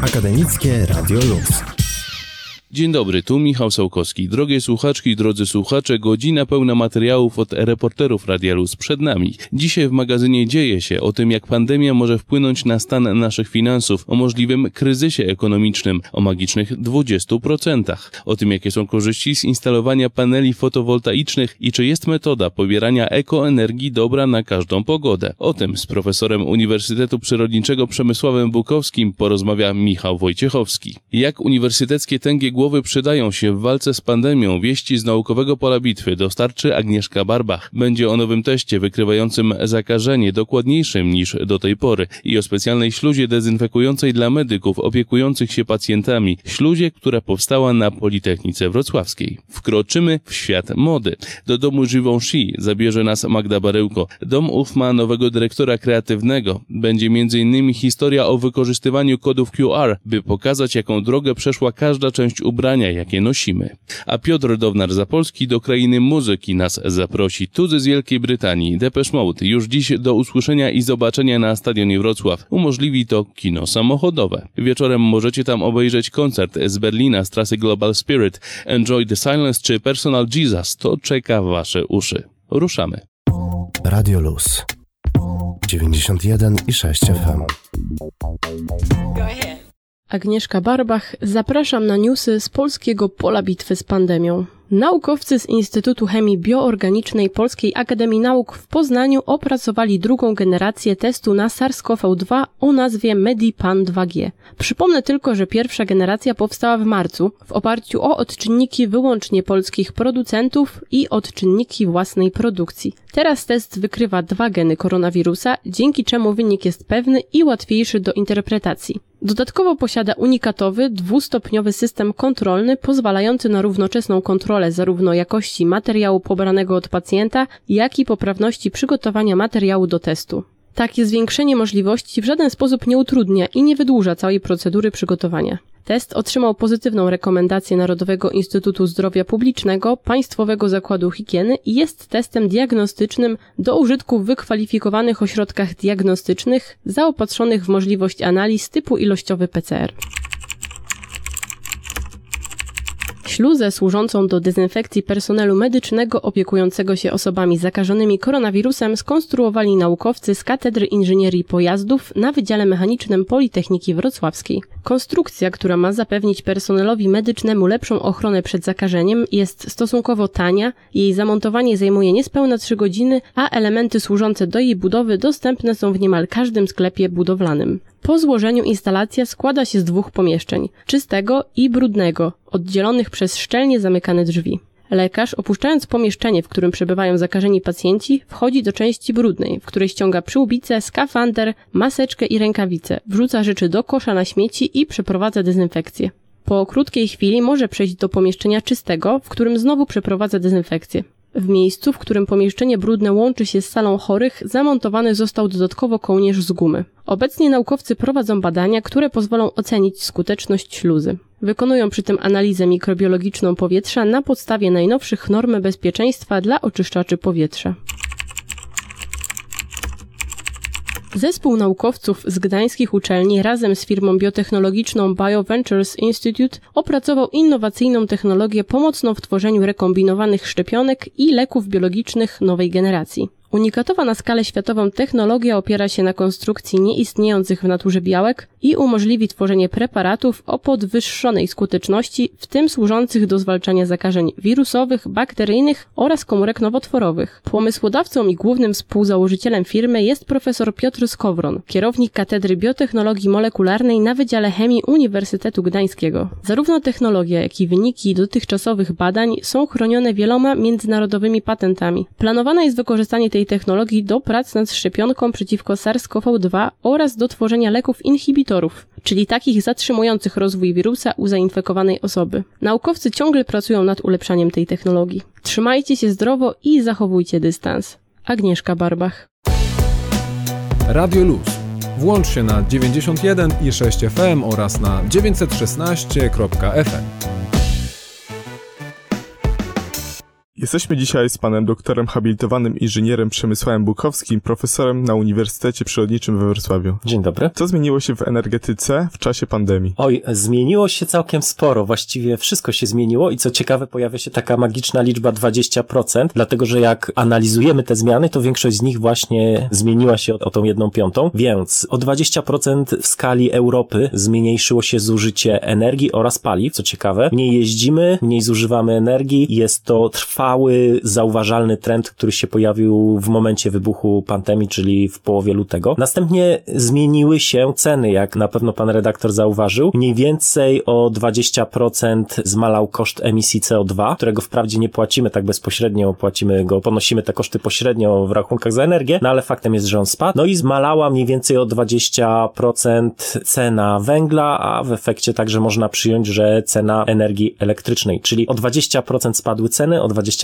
Akademickie Radio Luz. Dzień dobry, tu Michał Sołkowski. Drogie słuchaczki drodzy słuchacze, godzina pełna materiałów od reporterów Radia Luz przed nami. Dzisiaj w magazynie dzieje się o tym, jak pandemia może wpłynąć na stan naszych finansów, o możliwym kryzysie ekonomicznym, o magicznych 20%, o tym, jakie są korzyści z instalowania paneli fotowoltaicznych i czy jest metoda pobierania ekoenergii dobra na każdą pogodę. O tym z profesorem Uniwersytetu Przyrodniczego Przemysławem Bukowskim porozmawia Michał Wojciechowski. Jak uniwersyteckie tęgie głowy przydają się w walce z pandemią. Wieści z naukowego pola bitwy dostarczy Agnieszka Barbach. Będzie o nowym teście wykrywającym zakażenie dokładniejszym niż do tej pory i o specjalnej śluzie dezynfekującej dla medyków opiekujących się pacjentami. Śluzie, która powstała na Politechnice Wrocławskiej. Wkroczymy w świat mody. Do domu Givenchy zabierze nas Magda Barełko. Dom ów ma nowego dyrektora kreatywnego. Będzie m.in. historia o wykorzystywaniu kodów QR, by pokazać jaką drogę przeszła każda część ubrania, jakie nosimy. A Piotr Downar-Zapolski do krainy muzyki nas zaprosi. Tuzy z Wielkiej Brytanii, Depeche Mode, już dziś do usłyszenia i zobaczenia na Stadionie Wrocław. Umożliwi to kino samochodowe. Wieczorem możecie tam obejrzeć koncert z Berlina z trasy Global Spirit, Enjoy the Silence czy Personal Jesus. To czeka wasze uszy. Ruszamy. Radio Luz 91 i 6 FM. Go ahead. Agnieszka Barbach, zapraszam na newsy z polskiego pola bitwy z pandemią. Naukowcy z Instytutu Chemii Bioorganicznej Polskiej Akademii Nauk w Poznaniu opracowali drugą generację testu na SARS-CoV-2 o nazwie Medipan 2G. Przypomnę tylko, że pierwsza generacja powstała w marcu w oparciu o odczynniki wyłącznie polskich producentów i odczynniki własnej produkcji. Teraz test wykrywa dwa geny koronawirusa, dzięki czemu wynik jest pewny i łatwiejszy do interpretacji. Dodatkowo posiada unikatowy, dwustopniowy system kontrolny pozwalający na równoczesną kontrolę zarówno jakości materiału pobranego od pacjenta, jak i poprawności przygotowania materiału do testu. Takie zwiększenie możliwości w żaden sposób nie utrudnia i nie wydłuża całej procedury przygotowania. Test otrzymał pozytywną rekomendację Narodowego Instytutu Zdrowia Publicznego, Państwowego Zakładu Higieny i jest testem diagnostycznym do użytku w wykwalifikowanych ośrodkach diagnostycznych zaopatrzonych w możliwość analiz typu ilościowy PCR. Śluzę służącą do dezynfekcji personelu medycznego opiekującego się osobami zakażonymi koronawirusem skonstruowali naukowcy z Katedry Inżynierii Pojazdów na Wydziale Mechanicznym Politechniki Wrocławskiej. Konstrukcja, która ma zapewnić personelowi medycznemu lepszą ochronę przed zakażeniem, jest stosunkowo tania, jej zamontowanie zajmuje niespełna 3 godziny, a elementy służące do jej budowy dostępne są w niemal każdym sklepie budowlanym. Po złożeniu instalacja składa się z dwóch pomieszczeń, czystego i brudnego, oddzielonych przez szczelnie zamykane drzwi. Lekarz, opuszczając pomieszczenie, w którym przebywają zakażeni pacjenci, wchodzi do części brudnej, w której ściąga przyłbicę, skafander, maseczkę i rękawice, wrzuca rzeczy do kosza na śmieci i przeprowadza dezynfekcję. Po krótkiej chwili może przejść do pomieszczenia czystego, w którym znowu przeprowadza dezynfekcję. W miejscu, w którym pomieszczenie brudne łączy się z salą chorych, zamontowany został dodatkowo kołnierz z gumy. Obecnie naukowcy prowadzą badania, które pozwolą ocenić skuteczność śluzy. Wykonują przy tym analizę mikrobiologiczną powietrza na podstawie najnowszych norm bezpieczeństwa dla oczyszczaczy powietrza. Zespół naukowców z gdańskich uczelni razem z firmą biotechnologiczną BioVentures Institute opracował innowacyjną technologię pomocną w tworzeniu rekombinowanych szczepionek i leków biologicznych nowej generacji. Unikatowa na skalę światową technologia opiera się na konstrukcji nieistniejących w naturze białek i umożliwi tworzenie preparatów o podwyższonej skuteczności, w tym służących do zwalczania zakażeń wirusowych, bakteryjnych oraz komórek nowotworowych. Pomysłodawcą i głównym współzałożycielem firmy jest profesor Piotr Skowron, kierownik Katedry Biotechnologii Molekularnej na Wydziale Chemii Uniwersytetu Gdańskiego. Zarówno technologia, jak i wyniki dotychczasowych badań są chronione wieloma międzynarodowymi patentami. Planowane jest wykorzystanie tej technologii do prac nad szczepionką przeciwko SARS-CoV-2 oraz do tworzenia leków inhibitorów, czyli takich zatrzymujących rozwój wirusa u zainfekowanej osoby. Naukowcy ciągle pracują nad ulepszaniem tej technologii. Trzymajcie się zdrowo i zachowujcie dystans. Agnieszka Barbach. Radio Luz. Włącz się na 91 i 6 FM oraz na 916.fm. Jesteśmy dzisiaj z panem doktorem habilitowanym inżynierem Przemysławem Bukowskim, profesorem na Uniwersytecie Przyrodniczym we Wrocławiu. Dzień dobry. Co zmieniło się w energetyce w czasie pandemii? Oj, zmieniło się całkiem sporo, właściwie wszystko się zmieniło i co ciekawe pojawia się taka magiczna liczba 20%, dlatego że jak analizujemy te zmiany, to większość z nich właśnie zmieniła się o, o tą jedną piątą, więc o 20% w skali Europy zmniejszyło się zużycie energii oraz paliw, co ciekawe. Mniej jeździmy, mniej zużywamy energii, jest to trwały, zauważalny trend, który się pojawił w momencie wybuchu pandemii, czyli w połowie lutego. Następnie zmieniły się ceny, jak na pewno pan redaktor zauważył. Mniej więcej o 20% zmalał koszt emisji CO2, którego wprawdzie nie płacimy tak bezpośrednio, płacimy go, ponosimy te koszty pośrednio w rachunkach za energię, no ale faktem jest, że on spadł. No i zmalała mniej więcej o 20% cena węgla, a w efekcie także można przyjąć, że cena energii elektrycznej, czyli o 20% spadły ceny, o 20%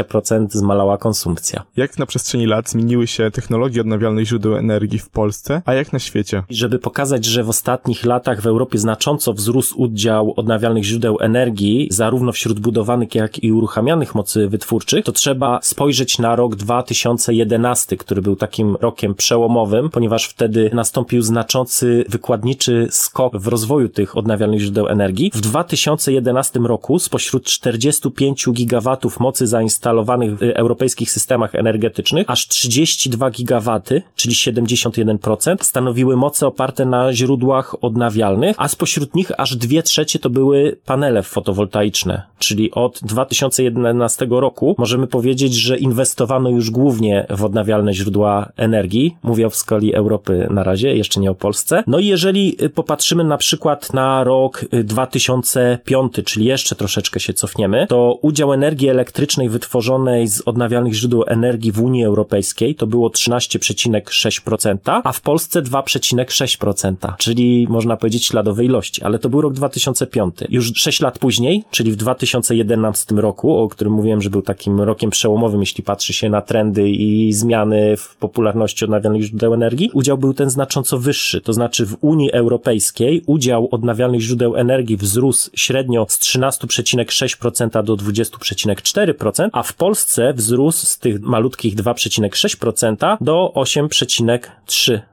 zmalała konsumpcja. Jak na przestrzeni lat zmieniły się technologie odnawialnych źródeł energii w Polsce, a jak na świecie? Żeby pokazać, że w ostatnich latach w Europie znacząco wzrósł udział odnawialnych źródeł energii, zarówno wśród budowanych, jak i uruchamianych mocy wytwórczych, to trzeba spojrzeć na rok 2011, który był takim rokiem przełomowym, ponieważ wtedy nastąpił znaczący wykładniczy skok w rozwoju tych odnawialnych źródeł energii. W 2011 roku spośród 45 gigawatów mocy zainstalowanych w europejskich systemach energetycznych, aż 32 gigawaty, czyli 71%, stanowiły moce oparte na źródłach odnawialnych, a spośród nich aż dwie trzecie to były panele fotowoltaiczne, czyli od 2011 roku możemy powiedzieć, że inwestowano już głównie w odnawialne źródła energii, mówię w skali Europy na razie, jeszcze nie o Polsce. No i jeżeli popatrzymy na przykład na rok 2005, czyli jeszcze troszeczkę się cofniemy, to udział energii elektrycznej wytworzonej z odnawialnych źródeł energii w Unii Europejskiej to było 13,6%, a w Polsce 2,6%, czyli można powiedzieć śladowe ilości, ale to był rok 2005. Już 6 lat później, czyli w 2011 roku, o którym mówiłem, że był takim rokiem przełomowym, jeśli patrzy się na trendy i zmiany w popularności odnawialnych źródeł energii, udział był ten znacząco wyższy, to znaczy w Unii Europejskiej udział odnawialnych źródeł energii wzrósł średnio z 13,6% do 20,4%, a w Polsce wzrósł z tych malutkich 2,6% do 8,3%.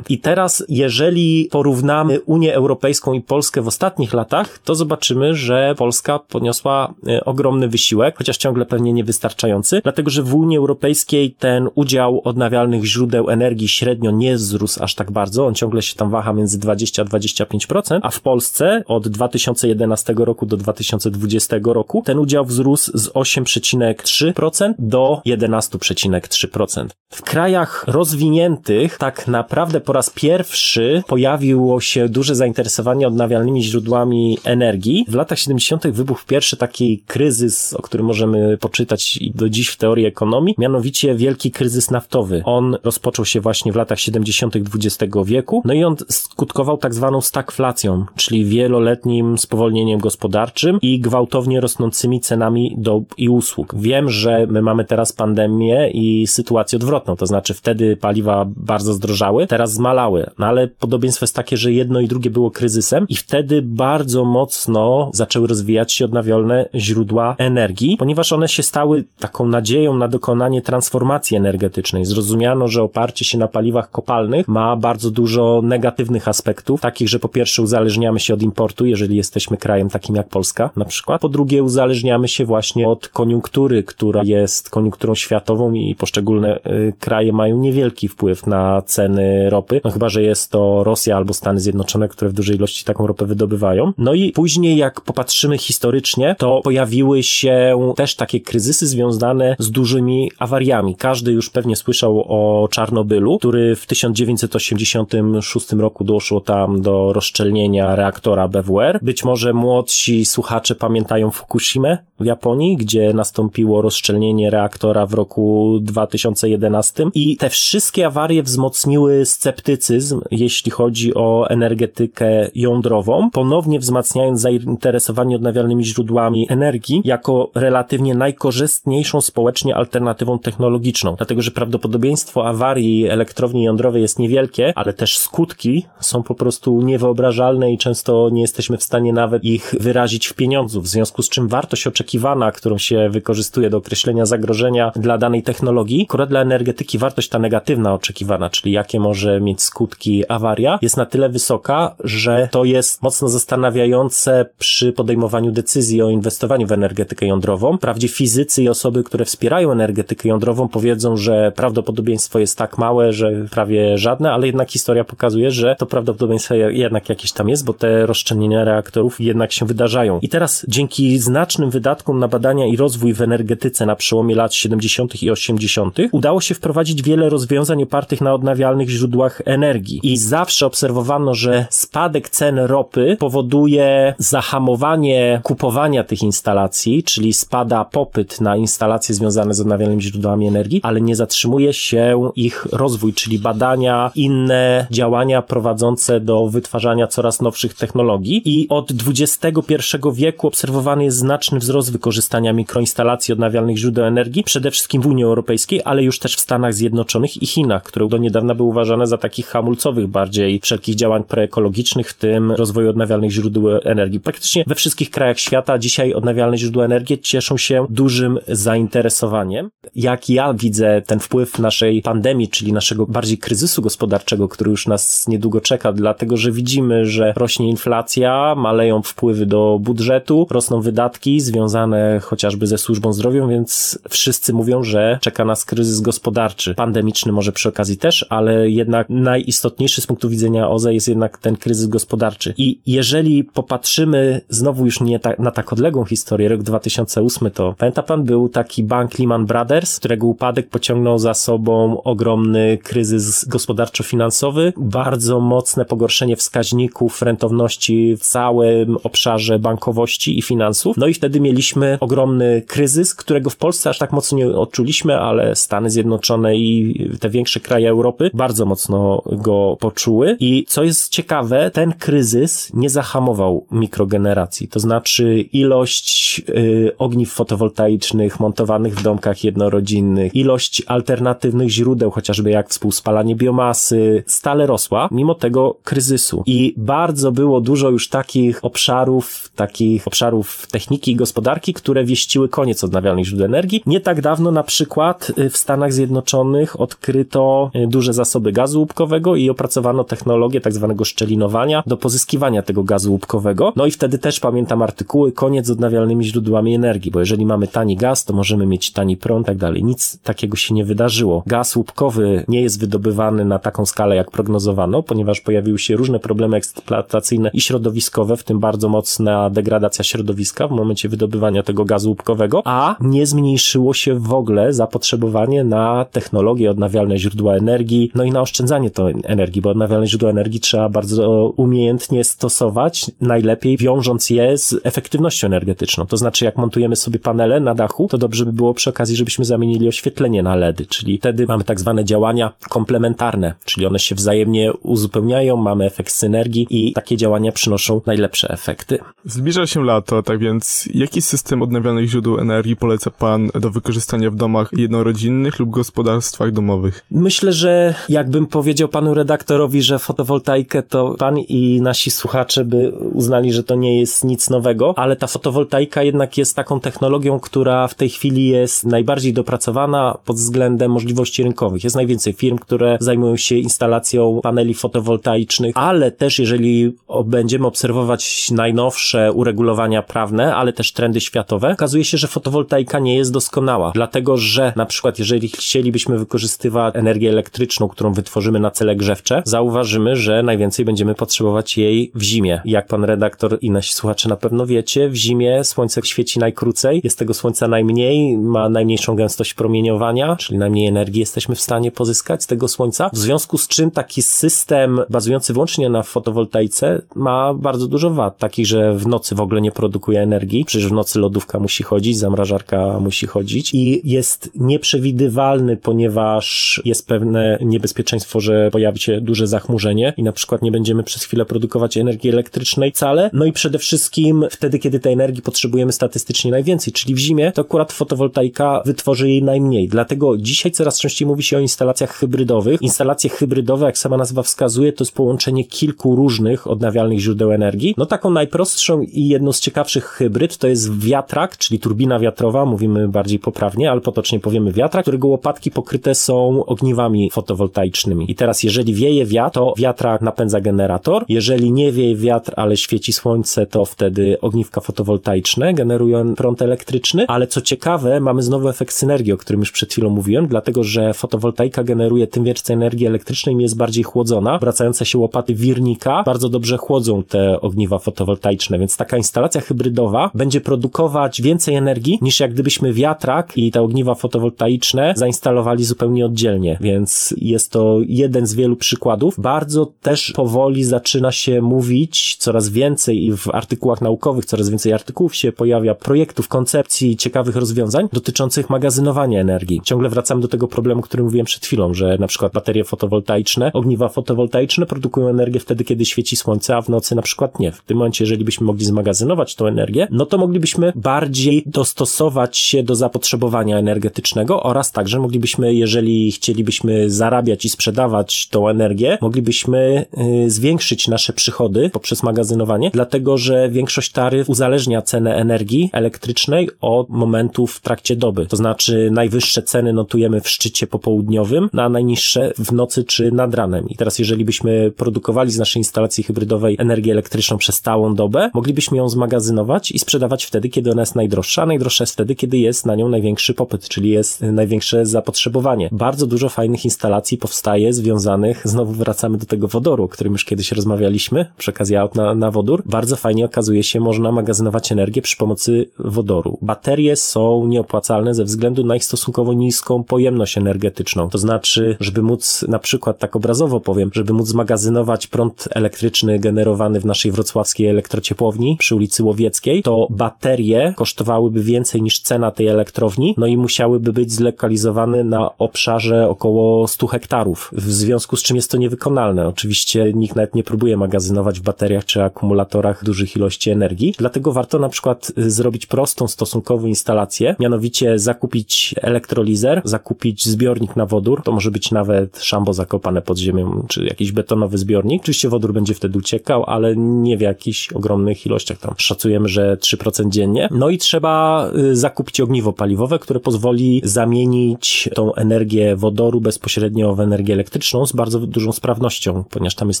I teraz, jeżeli porównamy Unię Europejską i Polskę w ostatnich latach, to zobaczymy, że Polska poniosła e, ogromny wysiłek, chociaż ciągle pewnie niewystarczający, dlatego że w Unii Europejskiej ten udział odnawialnych źródeł energii średnio nie wzrósł aż tak bardzo, on ciągle się tam waha między 20 a 25%, a w Polsce od 2011 roku do 2020 roku ten udział wzrósł z 8,3% do 11,3%. W krajach rozwiniętych tak naprawdę po raz pierwszy pojawiło się duże zainteresowanie odnawialnymi źródłami energii. W latach 70. wybuchł pierwszy taki kryzys, o którym możemy poczytać do dziś w teorii ekonomii, mianowicie wielki kryzys naftowy. On rozpoczął się właśnie w latach 70. XX wieku, no i on skutkował tak zwaną stagflacją, czyli wieloletnim spowolnieniem gospodarczym i gwałtownie rosnącymi cenami dóbr i usług. Wiem, że my mamy teraz pandemię i sytuację odwrotną, to znaczy wtedy paliwa bardzo zdrożały, teraz zmalały, no ale podobieństwo jest takie, że jedno i drugie było kryzysem i wtedy bardzo mocno zaczęły rozwijać się odnawialne źródła energii, ponieważ one się stały taką nadzieją na dokonanie transformacji energetycznej. Zrozumiano, że oparcie się na paliwach kopalnych ma bardzo dużo negatywnych aspektów, takich, że po pierwsze uzależniamy się od importu, jeżeli jesteśmy krajem takim jak Polska na przykład. Po drugie uzależniamy się właśnie od koniunktury, która jest koniunkturą światową i poszczególne y, kraje mają niewielki wpływ na ceny ropy, no chyba, że jest to Rosja albo Stany Zjednoczone, które w dużej ilości taką ropę wydobywają. No i później jak popatrzymy historycznie, to pojawiły się też takie kryzysy związane z dużymi awariami. Każdy już pewnie słyszał o Czarnobylu, który w 1986 roku doszło tam do rozszczelnienia reaktora BWR. Być może młodsi słuchacze pamiętają Fukushimę w Japonii, gdzie nastąpiło rozszczelnienie reaktora w roku 2011 i te wszystkie awarie wzmocniły sceptycyzm, jeśli chodzi o energetykę jądrową, ponownie wzmacniając zainteresowanie odnawialnymi źródłami energii jako relatywnie najkorzystniejszą społecznie alternatywą technologiczną. Dlatego, że prawdopodobieństwo awarii elektrowni jądrowej jest niewielkie, ale też skutki są po prostu niewyobrażalne i często nie jesteśmy w stanie nawet ich wyrazić w pieniądzu, w związku z czym wartość oczekiwana, którą się wykorzystuje do określenia zagrożenia dla danej technologii, akurat dla energetyki wartość ta negatywna oczekiwana, czyli jakie może mieć skutki awaria, jest na tyle wysoka, że to jest mocno zastanawiające przy podejmowaniu decyzji o inwestowaniu w energetykę jądrową. Wprawdzie fizycy i osoby, które wspierają energetykę jądrową powiedzą, że prawdopodobieństwo jest tak małe, że prawie żadne, ale jednak historia pokazuje, że to prawdopodobieństwo jednak jakieś tam jest, bo te rozszczelnienia reaktorów jednak się wydarzają. I teraz dzięki znacznym wydatkom na badania i rozwój w energetyce na przełomie lat 70. i 80. udało się wprowadzić wiele rozwiązań opartych na odnawialnych źródłach energii. I zawsze obserwowano, że spadek cen ropy powoduje zahamowanie kupowania tych instalacji, czyli spada popyt na instalacje związane z odnawialnymi źródłami energii, ale nie zatrzymuje się ich rozwój, czyli badania, inne działania prowadzące do wytwarzania coraz nowszych technologii. I od XXI wieku obserwowany jest znaczny wzrost wykorzystania mikroinstalacji odnawialnych źródeł energii, przede wszystkim w Unii Europejskiej, ale już też w Stanach Zjednoczonych i Chinach, które do niedawna były uważane za takich hamulcowych bardziej wszelkich działań proekologicznych, w tym rozwoju odnawialnych źródeł energii. Praktycznie we wszystkich krajach świata dzisiaj odnawialne źródła energii cieszą się dużym zainteresowaniem. Jak ja widzę ten wpływ naszej pandemii, czyli naszego bardziej kryzysu gospodarczego, który już nas niedługo czeka, dlatego że widzimy, że rośnie inflacja, maleją wpływy do budżetu, rosną wydatki związane chociażby ze służbą zdrowia, więc wszyscy mówią, że czeka nas kryzys gospodarczy. Pandemiczny może przy okazji też, ale jednak najistotniejszy z punktu widzenia OZE jest jednak ten kryzys gospodarczy. I jeżeli popatrzymy znowu już nie ta, na tak odległą historię, rok 2008 to pamięta pan, był taki bank Lehman Brothers, którego upadek pociągnął za sobą ogromny kryzys gospodarczo-finansowy, bardzo mocne pogorszenie wskaźników rentowności w całym obszarze bankowości i finansów. No i wtedy mieliśmy ogromny kryzys, którego w Polsce aż tak mocno nie odczuliśmy, ale Stany Zjednoczone i te większe kraje Europy bardzo mocno go poczuły. I co jest ciekawe, ten kryzys nie zahamował mikrogeneracji, to znaczy ilość y, ogniw fotowoltaicznych montowanych w domkach jednorodzinnych, ilość alternatywnych źródeł, chociażby jak współspalanie biomasy, stale rosła, mimo tego kryzysu. I bardzo było dużo już takich obszarów, takich obszarów techniki i gospodarki, które wieściły koniec odnawialnych źródeł energii. Nie tak dawno na przykład y, w Stanach Zjednoczonych odkryto y, duże zasoby gazu łupkowego i opracowano technologię tak zwanego szczelinowania do pozyskiwania tego gazu łupkowego. No i wtedy też pamiętam artykuły koniec z odnawialnymi źródłami energii, bo jeżeli mamy tani gaz, to możemy mieć tani prąd i tak dalej. Nic takiego się nie wydarzyło. Gaz łupkowy nie jest wydobywany na taką skalę, jak prognozowano, ponieważ pojawiły się różne problemy eksploatacyjne i środowiskowe, w tym bardzo mocna degradacja środowiska w momencie wydobywania tego gazu łupkowego, a nie zmniejszyło się w ogóle zapotrzebowanie na technologie, odnawialne źródła energii, no i na oszczędzanie tej energii, bo odnawialne źródła energii trzeba bardzo umiejętnie stosować, najlepiej wiążąc je z efektywnością energetyczną. To znaczy, jak montujemy sobie panele na dachu, to dobrze by było przy okazji, żebyśmy zamienili oświetlenie na LEDy, czyli wtedy mamy tak zwane działania komplementarne, czyli one się wzajemnie uzupełniają, mamy efekt synergii i takie działania przynoszą najlepsze efekty. Zbliża się lato, tak więc jaki system odnawialnych źródeł energii poleca Pan do wykorzystania w domach jednorodzinnych lub gospodarstwach domowych? Myślę, że jakbym powiedział panu redaktorowi, że fotowoltaikę to pan i nasi słuchacze by uznali, że to nie jest nic nowego, ale ta fotowoltaika jednak jest taką technologią, która w tej chwili jest najbardziej dopracowana pod względem możliwości rynkowych. Jest najwięcej firm, które zajmują się instalacją paneli fotowoltaicznych, ale też jeżeli będziemy obserwować najnowsze uregulowania prawne, ale też trendy światowe, okazuje się, że fotowoltaika nie jest doskonała, dlatego że na przykład jeżeli chcielibyśmy wykorzystywać energię elektryczną, którą wytworzymy na cele grzewcze, zauważymy, że najwięcej będziemy potrzebować jej w zimie. Jak pan redaktor i nasi słuchacze na pewno wiecie, w zimie słońce świeci najkrócej, jest tego słońca najmniej, ma najmniejszą gęstość promieniowania, czyli najmniej energii jesteśmy w stanie pozyskać z tego słońca, w związku z czym taki system bazujący wyłącznie na fotowoltaice ma bardzo dużo wad, takich, że w nocy w ogóle nie produkuje energii, przecież w nocy lodówka musi chodzić, zamrażarka musi chodzić i jest nieprzewidywalny, ponieważ jest pewne niebezpieczeństwo niebezpieczeństwo, że pojawi się duże zachmurzenie i na przykład nie będziemy przez chwilę produkować energii elektrycznej wcale. No i przede wszystkim wtedy, kiedy tej energii potrzebujemy statystycznie najwięcej, czyli w zimie, to akurat fotowoltaika wytworzy jej najmniej. Dlatego dzisiaj coraz częściej mówi się o instalacjach hybrydowych. Instalacje hybrydowe, jak sama nazwa wskazuje, to jest połączenie kilku różnych odnawialnych źródeł energii. No taką najprostszą i jedną z ciekawszych hybryd to jest wiatrak, czyli turbina wiatrowa, mówimy bardziej poprawnie, ale potocznie powiemy wiatrak, którego łopatki pokryte są ogniwami fotowoltaicznymi. I teraz, jeżeli wieje wiatr, to wiatrak napędza generator. Jeżeli nie wieje wiatr, ale świeci słońce, to wtedy ogniwka fotowoltaiczne generują prąd elektryczny. Ale co ciekawe, mamy znowu efekt synergii, o którym już przed chwilą mówiłem, dlatego, że fotowoltaika generuje tym więcej energii elektrycznej i jest bardziej chłodzona. Wracające się łopaty wirnika bardzo dobrze chłodzą te ogniwa fotowoltaiczne, więc taka instalacja hybrydowa będzie produkować więcej energii niż jak gdybyśmy wiatrak i te ogniwa fotowoltaiczne zainstalowali zupełnie oddzielnie, więc jest to jeden z wielu przykładów. Bardzo też powoli zaczyna się mówić coraz więcej i w artykułach naukowych coraz więcej artykułów się pojawia, projektów, koncepcji, ciekawych rozwiązań dotyczących magazynowania energii. Ciągle wracamy do tego problemu, o którym mówiłem przed chwilą, że na przykład baterie fotowoltaiczne, ogniwa fotowoltaiczne produkują energię wtedy, kiedy świeci słońce, a w nocy na przykład nie. W tym momencie, jeżeli byśmy mogli zmagazynować tą energię, no to moglibyśmy bardziej dostosować się do zapotrzebowania energetycznego oraz także moglibyśmy, jeżeli chcielibyśmy zarabiać i sprzedawać tą energię, moglibyśmy y, zwiększyć nasze przychody poprzez magazynowanie, dlatego że większość taryf uzależnia cenę energii elektrycznej od momentów w trakcie doby. To znaczy najwyższe ceny notujemy w szczycie popołudniowym, a najniższe w nocy czy nad ranem. I teraz jeżeli byśmy produkowali z naszej instalacji hybrydowej energię elektryczną przez stałą dobę, moglibyśmy ją zmagazynować i sprzedawać wtedy, kiedy ona jest najdroższa, a najdroższa jest wtedy, kiedy jest na nią największy popyt, czyli jest największe zapotrzebowanie. Bardzo dużo fajnych instalacji powstaje związanych, znowu wracamy do tego wodoru, o którym już kiedyś rozmawialiśmy, przy okazji aut na, na wodór. Bardzo fajnie okazuje się, można magazynować energię przy pomocy wodoru. Baterie są nieopłacalne ze względu na ich stosunkowo niską pojemność energetyczną. To znaczy, żeby móc, na przykład tak obrazowo powiem, żeby móc zmagazynować prąd elektryczny generowany w naszej wrocławskiej elektrociepłowni przy ulicy Łowieckiej, to baterie kosztowałyby więcej niż cena tej elektrowni, no i musiałyby być zlokalizowane na obszarze około 100 hektarów, w związku z czym jest to niewykonalne. Oczywiście nikt nawet nie próbuje magazynować w bateriach czy akumulatorach dużych ilości energii, dlatego warto na przykład y, zrobić prostą stosunkowo instalację, mianowicie zakupić elektrolizer, zakupić zbiornik na wodór, to może być nawet szambo zakopane pod ziemią, czy jakiś betonowy zbiornik. Oczywiście wodór będzie wtedy uciekał, ale nie w jakichś ogromnych ilościach, tam szacujemy, że 3% dziennie. No i trzeba y, zakupić ogniwo paliwowe, które pozwoli zamienić tą energię wodoru bezpośrednio w energię elektryczną z bardzo dużą sprawnością, ponieważ tam jest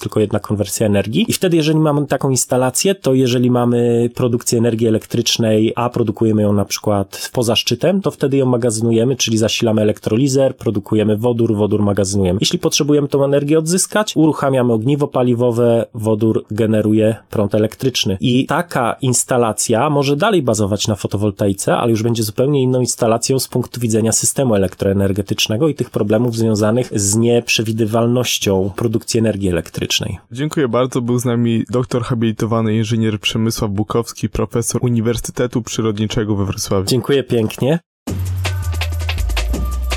tylko jedna konwersja energii. I wtedy, jeżeli mamy taką instalację, to jeżeli mamy produkcję energii elektrycznej, a produkujemy ją na przykład poza szczytem, to wtedy ją magazynujemy, czyli zasilamy elektrolizer, produkujemy wodór, wodór magazynujemy. Jeśli potrzebujemy tą energię odzyskać, uruchamiamy ogniwo paliwowe, wodór generuje prąd elektryczny. I taka instalacja może dalej bazować na fotowoltaice, ale już będzie zupełnie inną instalacją z punktu widzenia systemu elektroenergetycznego i tych problemów związanych z nieprzewidywalnością produkcji energii elektrycznej. Dziękuję bardzo. Był z nami doktor habilitowany inżynier Przemysław Bukowski, profesor Uniwersytetu Przyrodniczego we Wrocławiu. Dziękuję pięknie.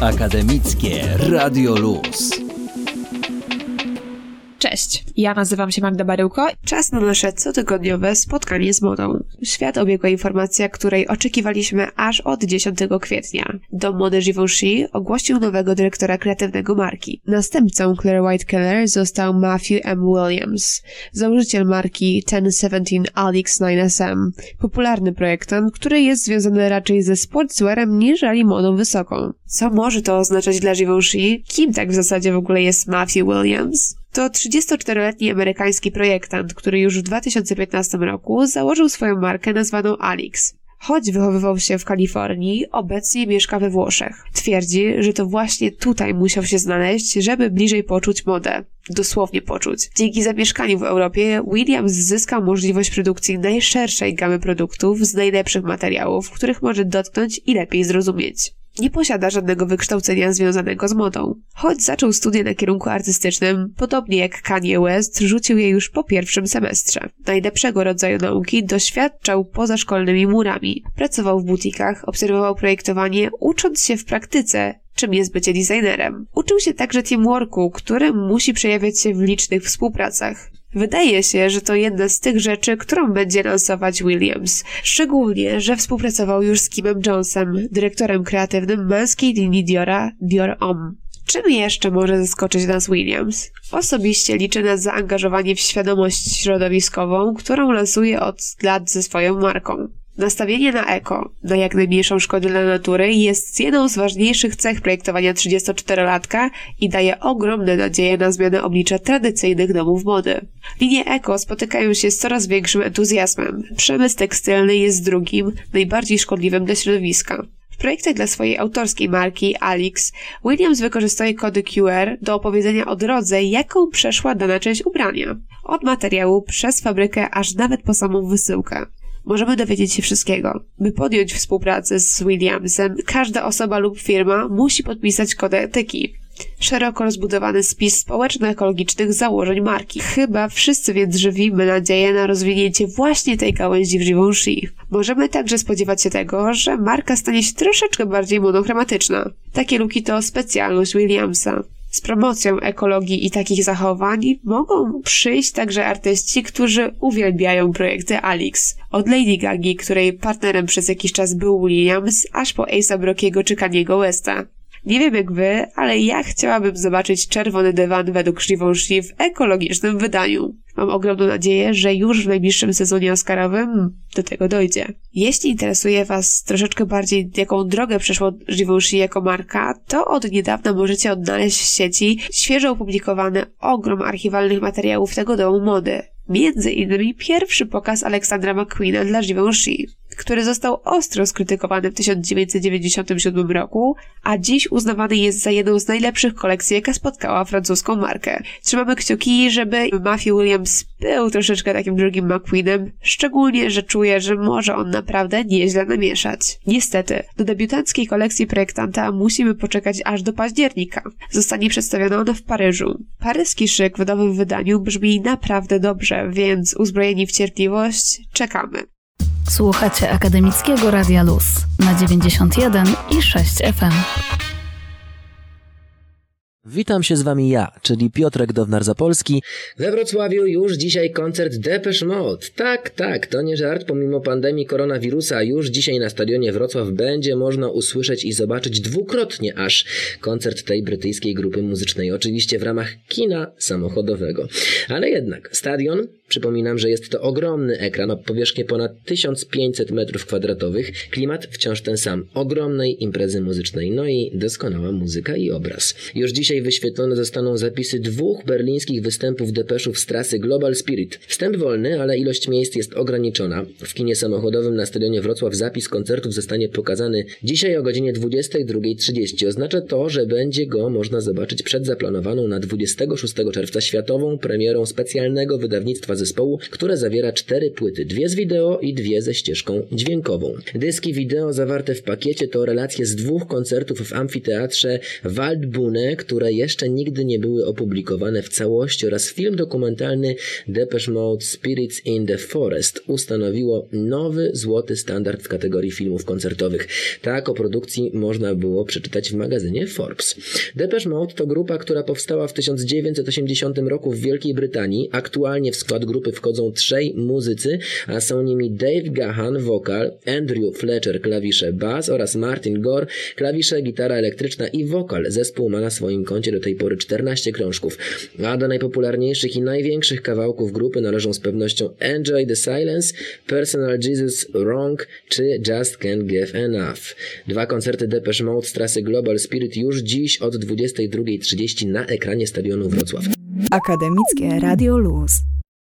Akademickie Radio Luz. Cześć, ja nazywam się Magda Baryłko. Czas na nasze cotygodniowe spotkanie z modą. Świat obiegła informacja, której oczekiwaliśmy aż od 10 kwietnia. Dom mody Givenchy ogłosił nowego dyrektora kreatywnego marki. Następcą Claire White Keller został Matthew M. Williams, założyciel marki 1017 Alix 9SM, popularny projektant, który jest związany raczej ze sportswearem niż modą wysoką. Co może to oznaczać dla Givenchy? Kim tak w zasadzie w ogóle jest Matthew Williams? To 34-letni amerykański projektant, który już w 2015 roku założył swoją markę nazwaną Alix. Choć wychowywał się w Kalifornii, obecnie mieszka we Włoszech. Twierdzi, że to właśnie tutaj musiał się znaleźć, żeby bliżej poczuć modę. Dosłownie poczuć. Dzięki zamieszkaniu w Europie, Williams zyskał możliwość produkcji najszerszej gamy produktów z najlepszych materiałów, których może dotknąć i lepiej zrozumieć. Nie posiada żadnego wykształcenia związanego z modą. Choć zaczął studia na kierunku artystycznym, podobnie jak Kanye West, rzucił je już po pierwszym semestrze. Najlepszego rodzaju nauki doświadczał poza szkolnymi murami. Pracował w butikach, obserwował projektowanie, ucząc się w praktyce czym jest bycie designerem. Uczył się także teamworku, który musi przejawiać się w licznych współpracach. Wydaje się, że to jedna z tych rzeczy, którą będzie lansować Williams. Szczególnie, że współpracował już z Kimem Jonesem, dyrektorem kreatywnym męskiej linii Diora Dior Homme. Czym jeszcze może zaskoczyć nas Williams? Osobiście liczę na zaangażowanie w świadomość środowiskową, którą lansuje od lat ze swoją marką. Nastawienie na eko, na jak najmniejszą szkodę dla natury jest jedną z ważniejszych cech projektowania 34-latka i daje ogromne nadzieje na zmianę oblicza tradycyjnych domów mody. Linie eko spotykają się z coraz większym entuzjazmem. Przemysł tekstylny jest drugim, najbardziej szkodliwym dla środowiska. W projektach dla swojej autorskiej marki Alix, Williams wykorzystuje kody QR do opowiedzenia o drodze, jaką przeszła dana część ubrania. Od materiału przez fabrykę, aż nawet po samą wysyłkę. Możemy dowiedzieć się wszystkiego. By podjąć współpracę z Williamsem, każda osoba lub firma musi podpisać kod etyki. Szeroko rozbudowany spis społeczno-ekologicznych założeń marki. Chyba wszyscy więc żywimy nadzieję na rozwinięcie właśnie tej gałęzi w Givenchy. Możemy także spodziewać się tego, że marka stanie się troszeczkę bardziej monochromatyczna. Takie luki to specjalność Williamsa. Z promocją ekologii i takich zachowań mogą przyjść także artyści, którzy uwielbiają projekty Alix. Od Lady Gagi, której partnerem przez jakiś czas był Williams, aż po Ace'a Brockiego czy Kaniego Westa. Nie wiem jak wy, ale ja chciałabym zobaczyć czerwony dywan według Givenchy w ekologicznym wydaniu. Mam ogromną nadzieję, że już w najbliższym sezonie Oscarowym do tego dojdzie. Jeśli interesuje Was troszeczkę bardziej, jaką drogę przeszło Givenchy jako marka, to od niedawna możecie odnaleźć w sieci świeżo opublikowany ogrom archiwalnych materiałów tego domu mody. Między innymi pierwszy pokaz Aleksandra McQueena dla Givenchy, który został ostro skrytykowany w 1997 roku, a dziś uznawany jest za jedną z najlepszych kolekcji, jaka spotkała francuską markę. Trzymamy kciuki, żeby Matthew Williams był troszeczkę takim drugim McQueenem, szczególnie, że czuję, że może on naprawdę nieźle namieszać. Niestety, do debiutanckiej kolekcji projektanta musimy poczekać aż do października. Zostanie przedstawiona ona w Paryżu. Paryski szyk w nowym wydaniu brzmi naprawdę dobrze, więc uzbrojeni w cierpliwość, czekamy. Słuchacie Akademickiego Radia Luz na 91 i 6 FM. Witam się z wami ja, czyli Piotrek Downar-Zapolski. We Wrocławiu już dzisiaj koncert Depeche Mode. Tak, tak, to nie żart, pomimo pandemii koronawirusa już dzisiaj na stadionie Wrocław będzie można usłyszeć i zobaczyć dwukrotnie aż koncert tej brytyjskiej grupy muzycznej. Oczywiście w ramach kina samochodowego. Ale jednak, stadion Przypominam, że jest to ogromny ekran o powierzchni ponad 1500 m2. Klimat wciąż ten sam. Ogromnej imprezy muzycznej. No i doskonała muzyka i obraz. Już dzisiaj wyświetlone zostaną zapisy dwóch berlińskich występów depeszów z trasy Global Spirit. Wstęp wolny, ale ilość miejsc jest ograniczona. W kinie samochodowym na stadionie Wrocław zapis koncertów zostanie pokazany dzisiaj o godzinie 22.30. Oznacza to, że będzie go można zobaczyć przed zaplanowaną na 26 czerwca światową premierą specjalnego wydawnictwa zespołu, które zawiera cztery płyty, dwie z wideo i dwie ze ścieżką dźwiękową. Dyski wideo zawarte w pakiecie to relacje z dwóch koncertów w amfiteatrze Waldbune, które jeszcze nigdy nie były opublikowane w całości oraz film dokumentalny Depeche Mode Spirits in the Forest ustanowiło nowy złoty standard w kategorii filmów koncertowych. Tak o produkcji można było przeczytać w magazynie Forbes. Depeche Mode to grupa, która powstała w 1980 roku w Wielkiej Brytanii. Aktualnie w skład grupy wchodzą trzej muzycy, a są nimi Dave Gahan, wokal, Andrew Fletcher, klawisze bass oraz Martin Gore, klawisze, gitara elektryczna i wokal. Zespół ma na swoim koncie do tej pory 14 krążków, a do najpopularniejszych i największych kawałków grupy należą z pewnością Enjoy the Silence, Personal Jesus Wrong czy Just Can't Give Enough. Dwa koncerty Depeche Mode z trasy Global Spirit już dziś od 22.30 na ekranie stadionu Wrocław. Akademickie Radio Luz.